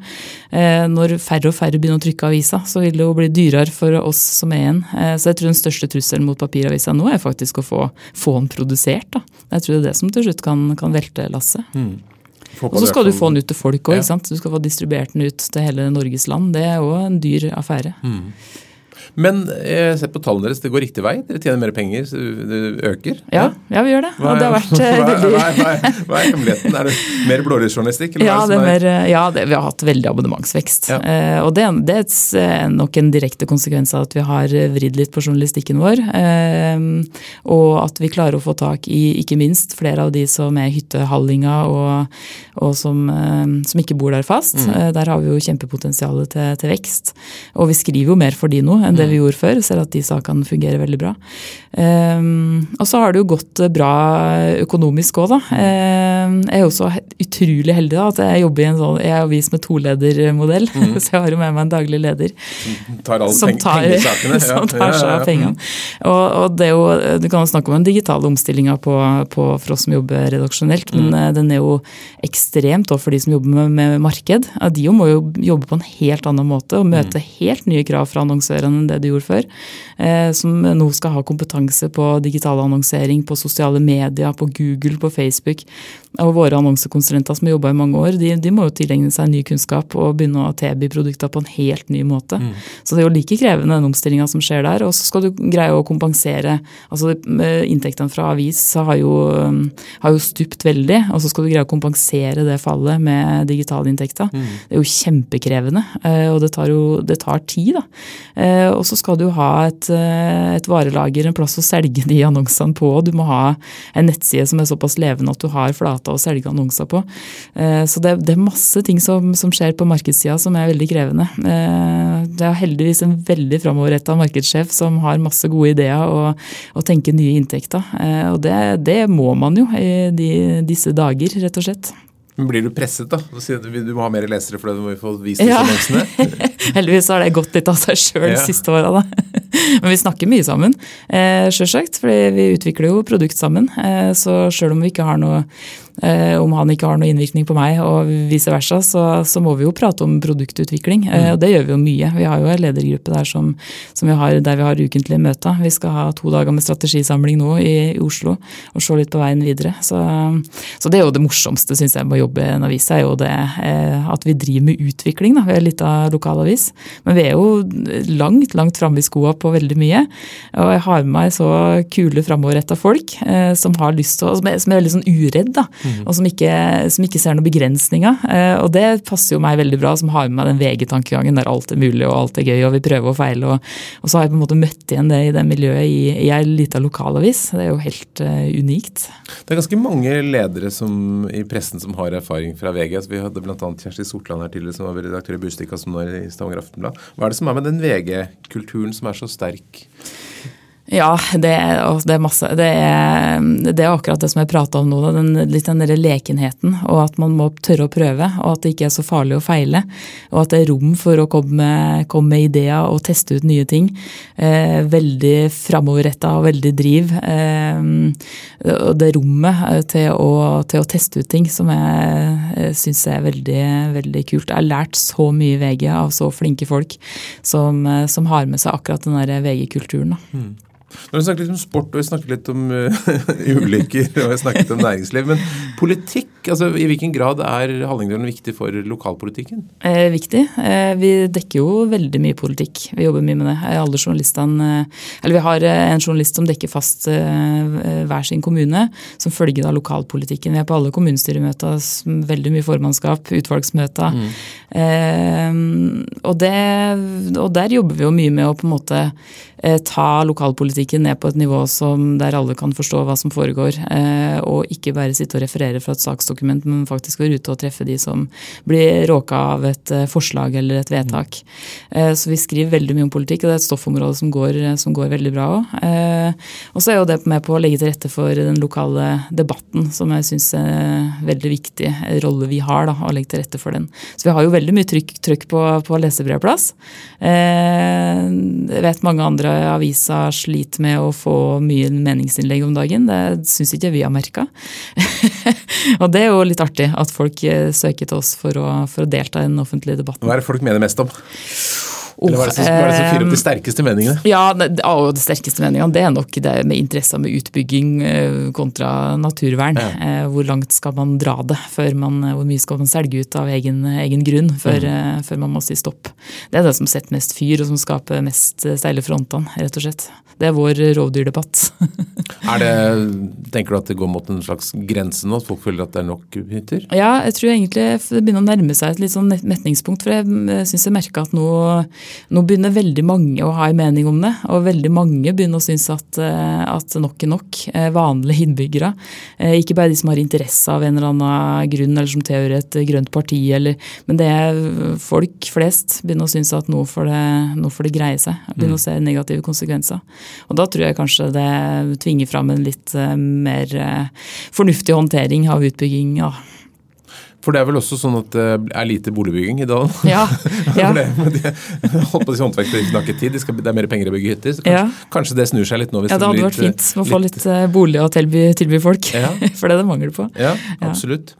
Eh, når færre og færre begynner å trykke avisa, så vil det jo bli dyrere for oss som er igjen. Så jeg tror den største trusselen mot papiravisa nå er faktisk å få, få den produsert. Da. Jeg tror det er det som til slutt kan, kan velte lasset. Mm. Og så skal du få den ut til folk òg. Ja. Du skal få distribuert den ut til hele Norges land. Det er òg en dyr affære. Mm. Men jeg ser på tallene deres, det går riktig vei? Dere tjener mer penger, så det øker? Ja, ja vi gjør det. Hva, det har vært veldig... hva, hva, er, hva, er hemmeligheten? Er det mer blålysjournalistikk? Ja, det er mer, ja det, vi har hatt veldig abonnementsvekst. Ja. Eh, og det, det, er nok en direkte konsekvens av at vi har vridd litt på journalistikken vår. Eh, og at vi klarer å få tak i ikke minst flere av de som er hyttehallinger og, og som, eh, som, ikke bor der fast. Mm. Eh, der har vi jo kjempepotensialet til, til, vekst. Og vi skriver jo mer for de nå enn det vi gjorde før. Ser at de sakene fungerer veldig bra. Um, og så har det jo gått bra økonomisk òg, da. Um, jeg er jo så utrolig heldig da, at jeg jobber i en sånn Jeg er avis med toledermodell, mm. så jeg har jo med meg en daglig leder. Tar som tar, som tar seg av pengene. Og, og, det er jo, Du kan jo snakke om den digitale omstillinga på, på, for oss som jobber redaksjonelt, men mm. den er jo ekstremt for de som jobber med, med marked. De må jo jobbe på en helt annen måte og møte mm. helt nye krav fra annonsørene enn det de gjorde før. Eh, som nå skal ha kompetanse på digital annonsering, på sosiale medier, på Google, på Facebook. Og våre annonsekonsulenter som har jobba i mange år, de, de, må jo tilegne seg ny kunnskap og begynne å tilby produkter på en helt ny måte. Mm. Så det er jo like krevende den omstillinga som skjer der. Og så skal du greie å kompensere. altså Inntektene fra avis har jo, har jo stupt veldig, og så skal du greie å kompensere det fallet med digitale inntekter. Mm. Det er jo kjempekrevende, eh, og det tar jo det tar tid. da. Eh, og så skal du ha et, eh, et, varelager, en plass å selge de annonsene på. Du må ha en nettside som er såpass levende at du har flata å selge annonser på. Eh, så det, det er masse ting som, som, skjer på markedssida som er veldig krevende. Det er heldigvis en veldig framoverretta markedssjef som har masse gode ideer og, og tenker nye inntekter. Og det, det må man jo i de, disse dager, rett og slett. Men Blir du presset, da? Du må ha mer lesere for det, du må få vist disse ja. annonsene? Heldigvis har det gått litt av seg sjøl de siste åra, da. Men vi snakker mye sammen, eh, sjølsagt. For vi utvikler jo produkt sammen. Eh, så sjøl om vi ikke har noe Eh, om han ikke har noen innvirkning på meg, og vice versa, så, så må vi jo prate om produktutvikling. Eh, og det gjør vi jo mye. Vi har jo en ledergruppe der som, som vi har, der vi har ukentlige møter. Vi skal ha to dager med strategisamling nå i, i Oslo og se litt på veien videre. Så, så det er jo det morsomste, syns jeg, med å jobbe i en avis, er jo det eh, at vi driver med utvikling. Da. Vi er litt av lokalavis. Men vi er jo langt, langt framme i skoa på veldig mye. Og jeg har med meg så kule framoverretta folk eh, som har lyst til å, som er, som er veldig sånn uredd, da. Mm. Og som ikke, som ikke, ser noen begrensninger. Eh, og det passer jo meg veldig bra, som har med meg den VG-tankegangen der alt er mulig og alt er gøy og vi prøver og feiler. Og, og, så har jeg på en måte møtt igjen det i det miljøet i, i ei lita lokalavis. Det er jo helt uh, unikt. Det er ganske mange ledere som, i pressen som har erfaring fra VG. Altså, vi hadde bl.a. Kjersti Sortland her tidligere som var redaktør i Bustika, som nå er i Stavanger Aftenblad. Hva er det som er med den VG-kulturen som er så sterk? Ja, det, det, er masse. Det er, det er, akkurat det som jeg prata om nå. Den, litt den der lekenheten. Og at man må tørre å prøve. Og at det ikke er så farlig å feile. Og at det er rom for å komme, komme med ideer og teste ut nye ting. Eh, veldig framoverretta og veldig driv. Eh, det rommet til å, til å, teste ut ting som jeg syns er veldig, veldig kult. Jeg har lært så mye VG av så flinke folk som, som har med seg akkurat den der VG-kulturen. Mm. Nå har vi snakket litt om sport og vi snakket litt om uh, ulykker og vi snakket om næringsliv. Men politikk, altså i hvilken grad er Hallingdølen viktig for lokalpolitikken? Eh, viktig. Eh, vi dekker jo veldig mye politikk. Vi jobber mye med det. Alle journalistene, eh, eller Vi har eh, en journalist som dekker fast eh, hver sin kommune, som følger da lokalpolitikken. Vi er på alle kommunestyremøter, veldig mye formannskap, utvalgsmøter. Mm. Og, det, og der jobber vi jo mye med å på en måte ta lokalpolitikken ned på et nivå som, der alle kan forstå hva som foregår. Eh, og ikke bare sitte og referere fra et saksdokument, men faktisk være ute og treffe de som blir råka av et eh, forslag eller et vedtak. Eh, så vi skriver veldig mye om politikk, og det er et stoffområde som går, som går veldig bra òg. Og så er jo det med på å legge til rette for den lokale debatten, som jeg syns er veldig viktig rolle vi har, da, å legge til rette for den. Så vi har jo veldig mye trykk, trykk på, på lesebrevplass. Jeg vet mange andre sliter sliter med å få mye meningsinnlegg om dagen. Det syns ikke vi har merka. og det er jo litt artig at folk eh, søker til oss for å, for å delta i den offentlige debatten. Hva er det folk mener mest om? Eller hva er det som, hva er det som fyrer opp de sterkeste meningene? Ja, det, de sterkeste meningene det er nok det med interesse med utbygging eh, kontra naturvern. Ja. Eh, hvor langt skal man dra det? Før man, hvor mye skal man selge ut av egen, egen grunn før, mm. før, man må si stopp? Det er det som setter mest fyr og som skaper mest steile frontene, rett og slett. Det er vår rovdyrdebatt. er det, tenker du at det går mot en slags grense nå, at folk føler at det er nok hytter? Ja, jeg tror egentlig det begynner å nærme seg et litt sånn metningspunkt. For jeg syns jeg merker at nå, nå, begynner veldig mange å ha en mening om det. Og veldig mange begynner å synes at, eh, at nok er nok. Eh, vanlige innbyggere. Eh, ikke bare de som har interesse av en eller annen grunn, eller som tilhører et grønt parti, eller, men det er folk flest begynner å synes at nå får det, nå får det greie seg. Begynner mm. å se negative konsekvenser. Og da tror jeg kanskje det tvinger fram en litt mer fornuftig håndtering av utbygging. Ja. For det er vel også sånn at det er lite boligbygging i dalen? Ja. ja. det, de, holdt på si håndverksbedriftene har ikke tid, de skal, det er mer penger å bygge hytter. Så kanskje, ja. kanskje, det snur seg litt nå? ja, det hadde vært fint å få litt litt bolig å tilby, tilby folk. Ja. For det er det mangel på. Ja, absolutt.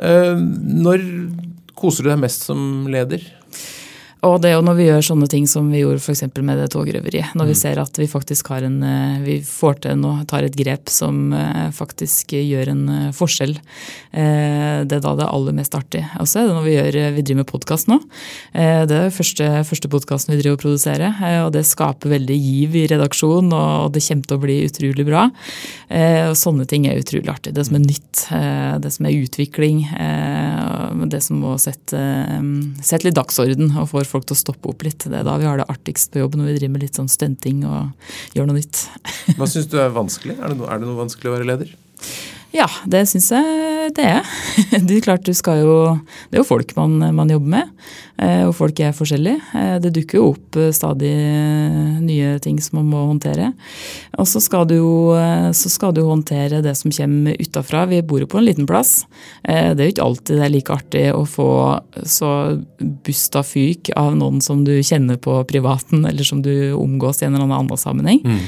Uh, når koser du deg mest som leder? Og det er jo når vi gjør sånne ting som vi gjorde f.eks. med det togrøveriet. Når vi mm. ser at vi faktisk har en eh, Vi får til noe, tar et grep som eh, faktisk gjør en eh, forskjell. Det er da det er aller mest artig. Og så er det når vi, gjør, vi driver med podkast nå. Det er første, første podkasten vi driver og produserer. Og det skaper veldig giv i redaksjonen, og det kommer til å bli utrolig bra. Og sånne ting er utrolig artig. Det som er nytt, det som er utvikling. Det som må sette, sette litt dagsorden og får folk til å stoppe opp litt. Det er da vi har det artigst på jobb, når vi driver med litt sånn stunting og gjør noe nytt. Hva syns du er vanskelig? Er det, noe, er det noe vanskelig å være leder? Ja, det syns jeg det er. Det er klart du skal jo Det er jo folk man, man jobber med. Eh, og folk er forskjellige. Eh, det dukker jo opp eh, stadig nye ting som man må håndtere. Og så skal du jo, skal du håndtere det som kommer utafra. Vi bor jo på en liten plass. Det er jo ikke alltid det er like artig å få så busta fyk av noen som du kjenner på privaten, eller som du omgås i en eller annen sammenheng. Mm.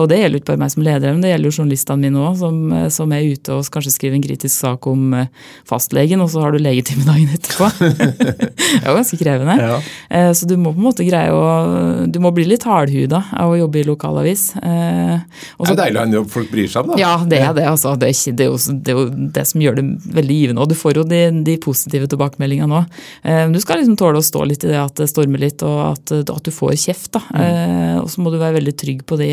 Og det gjelder jo ikke bare meg som leder, men det gjelder jo journalistene mine òg, som, som, er ute og kanskje skrive en kritisk sak om eh, fastlegen, og så har du legetime dagen etterpå. det er jo ganske krevende. Ja. Eh, så du må på en måte greie å Du må bli litt hardhuda av å jobbe i lokalavis. Også, det er deilig å ha en jobb folk bryr seg om, da. Ja, det er det. Altså. Det, er, det, er jo, det, er jo, det som gjør det veldig givende. Og du får jo de, de positive tilbakemeldingene nå. Du skal liksom tåle å stå litt i det at det stormer litt, og at, at du får kjeft. da. Mm. Og så må du være veldig trygg på de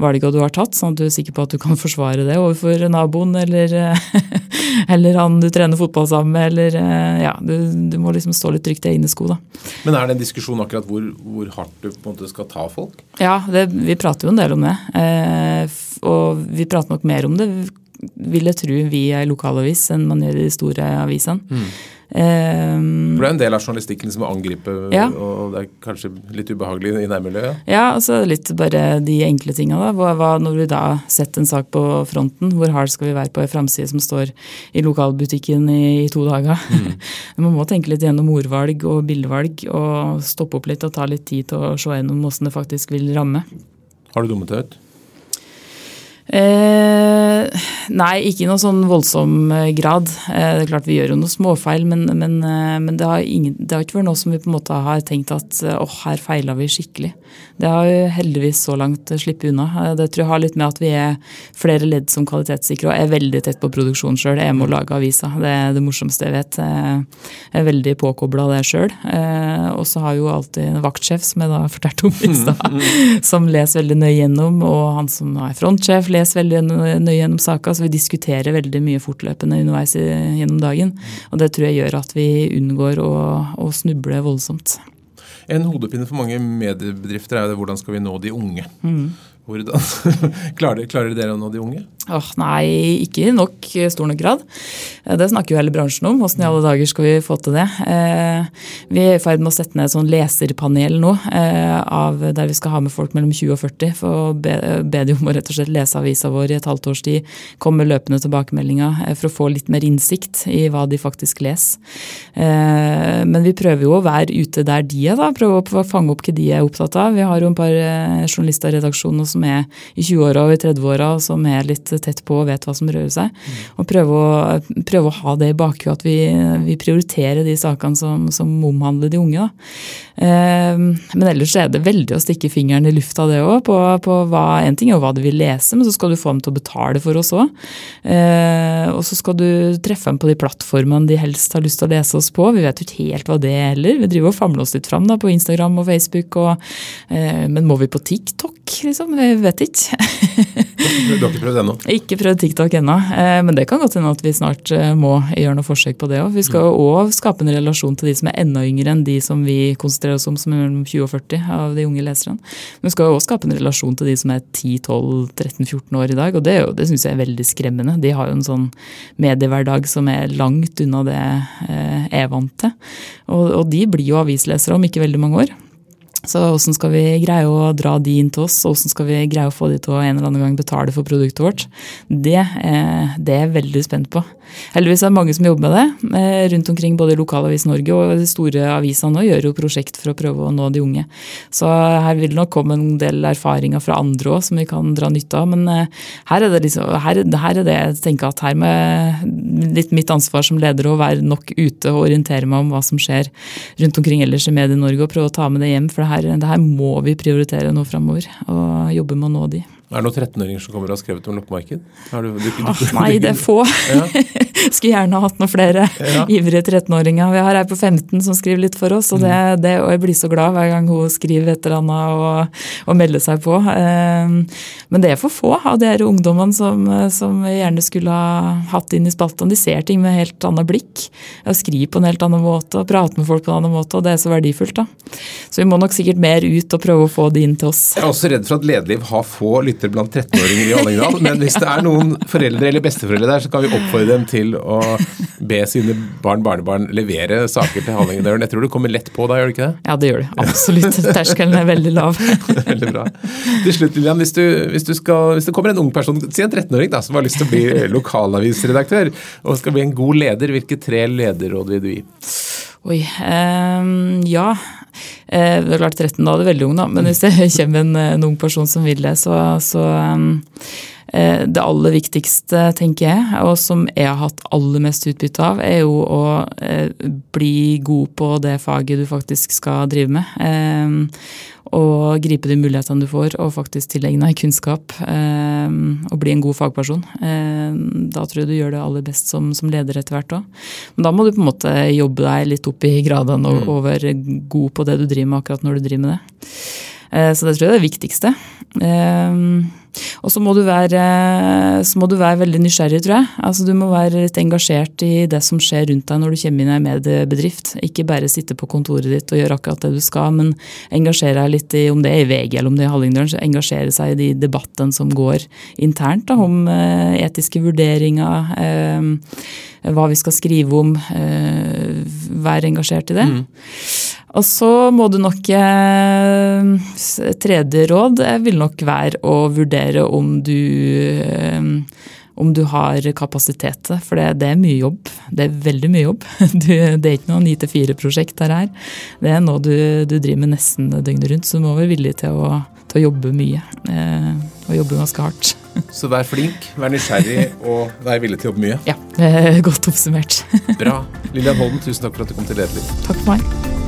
valgene du har tatt, sånn at du er sikker på at du kan forsvare det overfor naboen eller, eller han du trener fotball sammen med. eller ja, du, du må liksom stå litt trygt i egne sko. da. Men er det en diskusjon akkurat hvor, hvor hardt du på en måte skal ta folk? Ja, det, vi prater jo en del om det. Eh, og vi prater nok mer om det, vil jeg tro, via lokalavis enn man gjør i de store avisene. Mm. Um, For det er en del av journalistikken som må angripe, ja. og det er kanskje litt ubehagelig i nærmiljøet? Ja, altså litt bare de enkle tinga. da. Hva, hva, når vi da setter en sak på fronten, hvor hard skal vi være på en framside som står i lokalbutikken i, i to dager? Mm. Man må tenke litt gjennom ordvalg og bildevalg, og stoppe opp litt og ta litt tid til å se gjennom hvordan det faktisk vil ramme. Har du dummet deg ut? Eh, nei, ikke i noe sånn voldsom eh, grad. Eh, det er klart Vi gjør jo noen småfeil, men, men, eh, men det, har ingen, det, har ikke vært noe som vi på en måte har tenkt at åh, oh, her feila vi skikkelig. Det har jo heldigvis så langt sluppet unna. Det tror jeg har litt med at vi er flere ledd som kvalitetssikre og er veldig tett på produksjon sjøl. Jeg må lage avisa. Det er det morsomste jeg vet. Jeg er veldig påkobla det sjøl. Og så har jo alltid en vaktsjef, som jeg da fortalte om i stad, som leser veldig nøye gjennom, og han som er frontsjef, leser leser veldig nøye gjennom saka, så vi diskuterer veldig mye fortløpende underveis gjennom dagen. Og det tror jeg gjør at vi unngår å, å snuble voldsomt. En hodepine for mange mediebedrifter er jo det hvordan skal vi nå de unge. Mm. Hvordan klarer, klarer dere å nå de unge? Åh, nei, ikke i nok stor nok grad. Eh, det snakker jo hele bransjen om. Hvordan i alle dager skal vi få til det? Eh, vi er i ferd med å sette ned et sånn leserpanel nå, eh, der vi skal ha med folk mellom 20 og 40. For å be, be de om å rett og slett lese avisa vår i et halvt års tid. Komme løpende tilbakemeldinger for å få litt mer innsikt i hva de faktisk leser. Men vi prøver jo å være ute der de er, da. Prøve å fange opp hva de er opptatt av. Vi har jo en par journalister i redaksjonen som er i 20-åra og i 30-åra, som er litt tett på og vet hva som rører seg. Mm. Og prøve å, prøve å, ha det i bakhuet at vi, vi, prioriterer de sakene som, som omhandler de unge. Eh, men ellers er det veldig å stikke fingeren i lufta det òg. På, på hva, en ting er hva du vil lese, men så skal du få dem til å betale for oss òg. Eh, og så skal du treffe dem på de plattformene de helst har lyst til å lese oss på. Vi vet jo ikke helt hva det er heller. Vi driver og famler oss litt fram da, på Instagram og Facebook. Og, eh, men må vi på TikTok, liksom? Jeg vet ikke. du har ikke prøvd ennå? Ikke prøvd TikTok ennå. Eh, men det kan godt hende at vi snart eh, må gjøre noe forsøk på det òg. Vi skal òg skape en relasjon til de som er enda yngre enn de som vi konsentrerer oss om som er mellom 20 og 40 av de unge leserne. Men vi skal òg skape en relasjon til de som er 10-12-13-14 år i dag. Og det, det syns jeg er veldig skremmende. De har jo en sånn mediehverdag som er langt unna det eh, jeg er vant til. Og, og de blir jo avislesere om ikke veldig mange år. Så hvordan skal vi greie å dra de inn til oss, og hvordan skal vi greie å få de til å en eller annen gang betale for produktet vårt, det, eh, det er jeg veldig spent på. Heldigvis er det mange som jobber med det. Eh, rundt omkring både Lokalavis Norge og de store avisene nå gjør jo prosjekt for å prøve å nå de unge. Så her vil det nok komme en del erfaringer fra andre òg som vi kan dra nytte av. Men eh, her er det, liksom, her, her er det jeg tenker at her med litt mitt ansvar som leder å være nok ute og orientere meg om hva som skjer rundt omkring ellers i Medie-Norge, og prøve å ta med det hjem. for det her, det her må vi prioritere nå framover, og jobbe med å nå de. Er det noen 13-åringer som kommer og har skrevet om loppemarked? Oh, nei, det er få. Ja. Skulle gjerne hatt noen flere ja. ivrige 13-åringer. Vi har ei på 15 som skriver litt for oss, og, det, mm. det, og jeg blir så glad hver gang hun skriver et eller annet og, og melder seg på. Ehm, men det er for få av de ungdommene som, som vi gjerne skulle ha hatt inn i spaltene. De ser ting med helt annet blikk. Og skriver på en helt annen måte og prater med folk på en annen måte, og det er så verdifullt. da. Så vi må nok sikkert mer ut og prøve å få de inn til oss. Jeg er også redd for at Lederliv har få lyttere lytter blant 13-åringer i Hallingdal. Men hvis det er noen foreldre eller besteforeldre der, så kan vi oppfordre dem til å be sine barn barnebarn levere saker til Hallingdølen. Jeg tror du kommer lett på da, gjør du ikke det? Ja, det gjør du. Absolutt. Terskelen er veldig lav. veldig bra. Til slutt, Lillian, hvis, hvis, hvis det kommer en ung person, si en 13-åring da, som har lyst til å bli lokalavisredaktør og skal bli en god leder, hvilke tre lederråd vil du gi? Oi. Um, ja. Eh, det er klart 13 da er det veldig ung, da, men hvis det kommer en, en ung person som vil det, så, så um, det aller viktigste, tenker jeg, og som jeg har hatt aller mest utbytte av, er jo å eh, bli god på det faget du faktisk skal drive med. Eh, og gripe de mulighetene du får, og faktisk tilegne deg kunnskap. Eh, og bli en god fagperson. Eh, da tror jeg du gjør det aller best som, som leder etter hvert òg. Men da må du på en måte jobbe deg litt opp i gradene og, mm. og være god på det du driver med akkurat når du driver med det. Eh, så det tror jeg er det viktigste. Og så må, være, så må du være veldig nysgjerrig, tror jeg. Altså, du må være litt engasjert i det som skjer rundt deg når du kommer inn i en mediebedrift. Ikke bare sitte på kontoret ditt og gjøre akkurat det du skal, men engasjere deg litt i om det er i VG eller om det er i Hallingdølen, engasjere seg i de debattene som går internt da, om eh, etiske vurderinger, eh, hva vi skal skrive om. Eh, være engasjert i det. Mm. Og så må du nok eh, Tredje råd vil nok være å vurdere om du eh, om du har kapasitet til. For det, det, er mye jobb. Det er veldig mye jobb. Du, det er ikke noe 9-4-prosjekt her. Det er noe du, du, driver med nesten døgnet rundt, så du må være villig til å, til å jobbe mye. Eh, og jobbe ganske hardt. Så vær flink, vær nysgjerrig og vær villig til å jobbe mye. Ja, er godt oppsummert. Bra. Lillian Holden, tusen takk for at du kom til Lederliv. Takk for meg.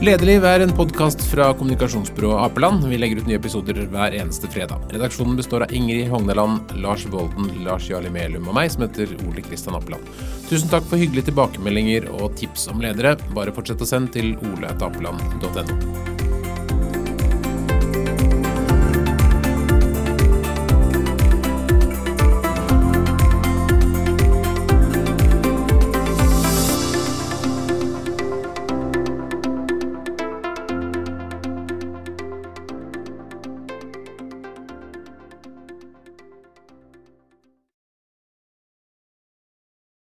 Lederliv er en podkast fra kommunikasjonsbyrået Apeland. Vi legger ut nye episoder hver eneste fredag. Redaksjonen består av Ingrid Hogneland, Lars Volden, Lars Jarli Melum og meg, som heter Ole Kristian Apeland. Tusen takk for hyggelige tilbakemeldinger og tips om ledere. Bare fortsett å sende til oleatapeland.no. you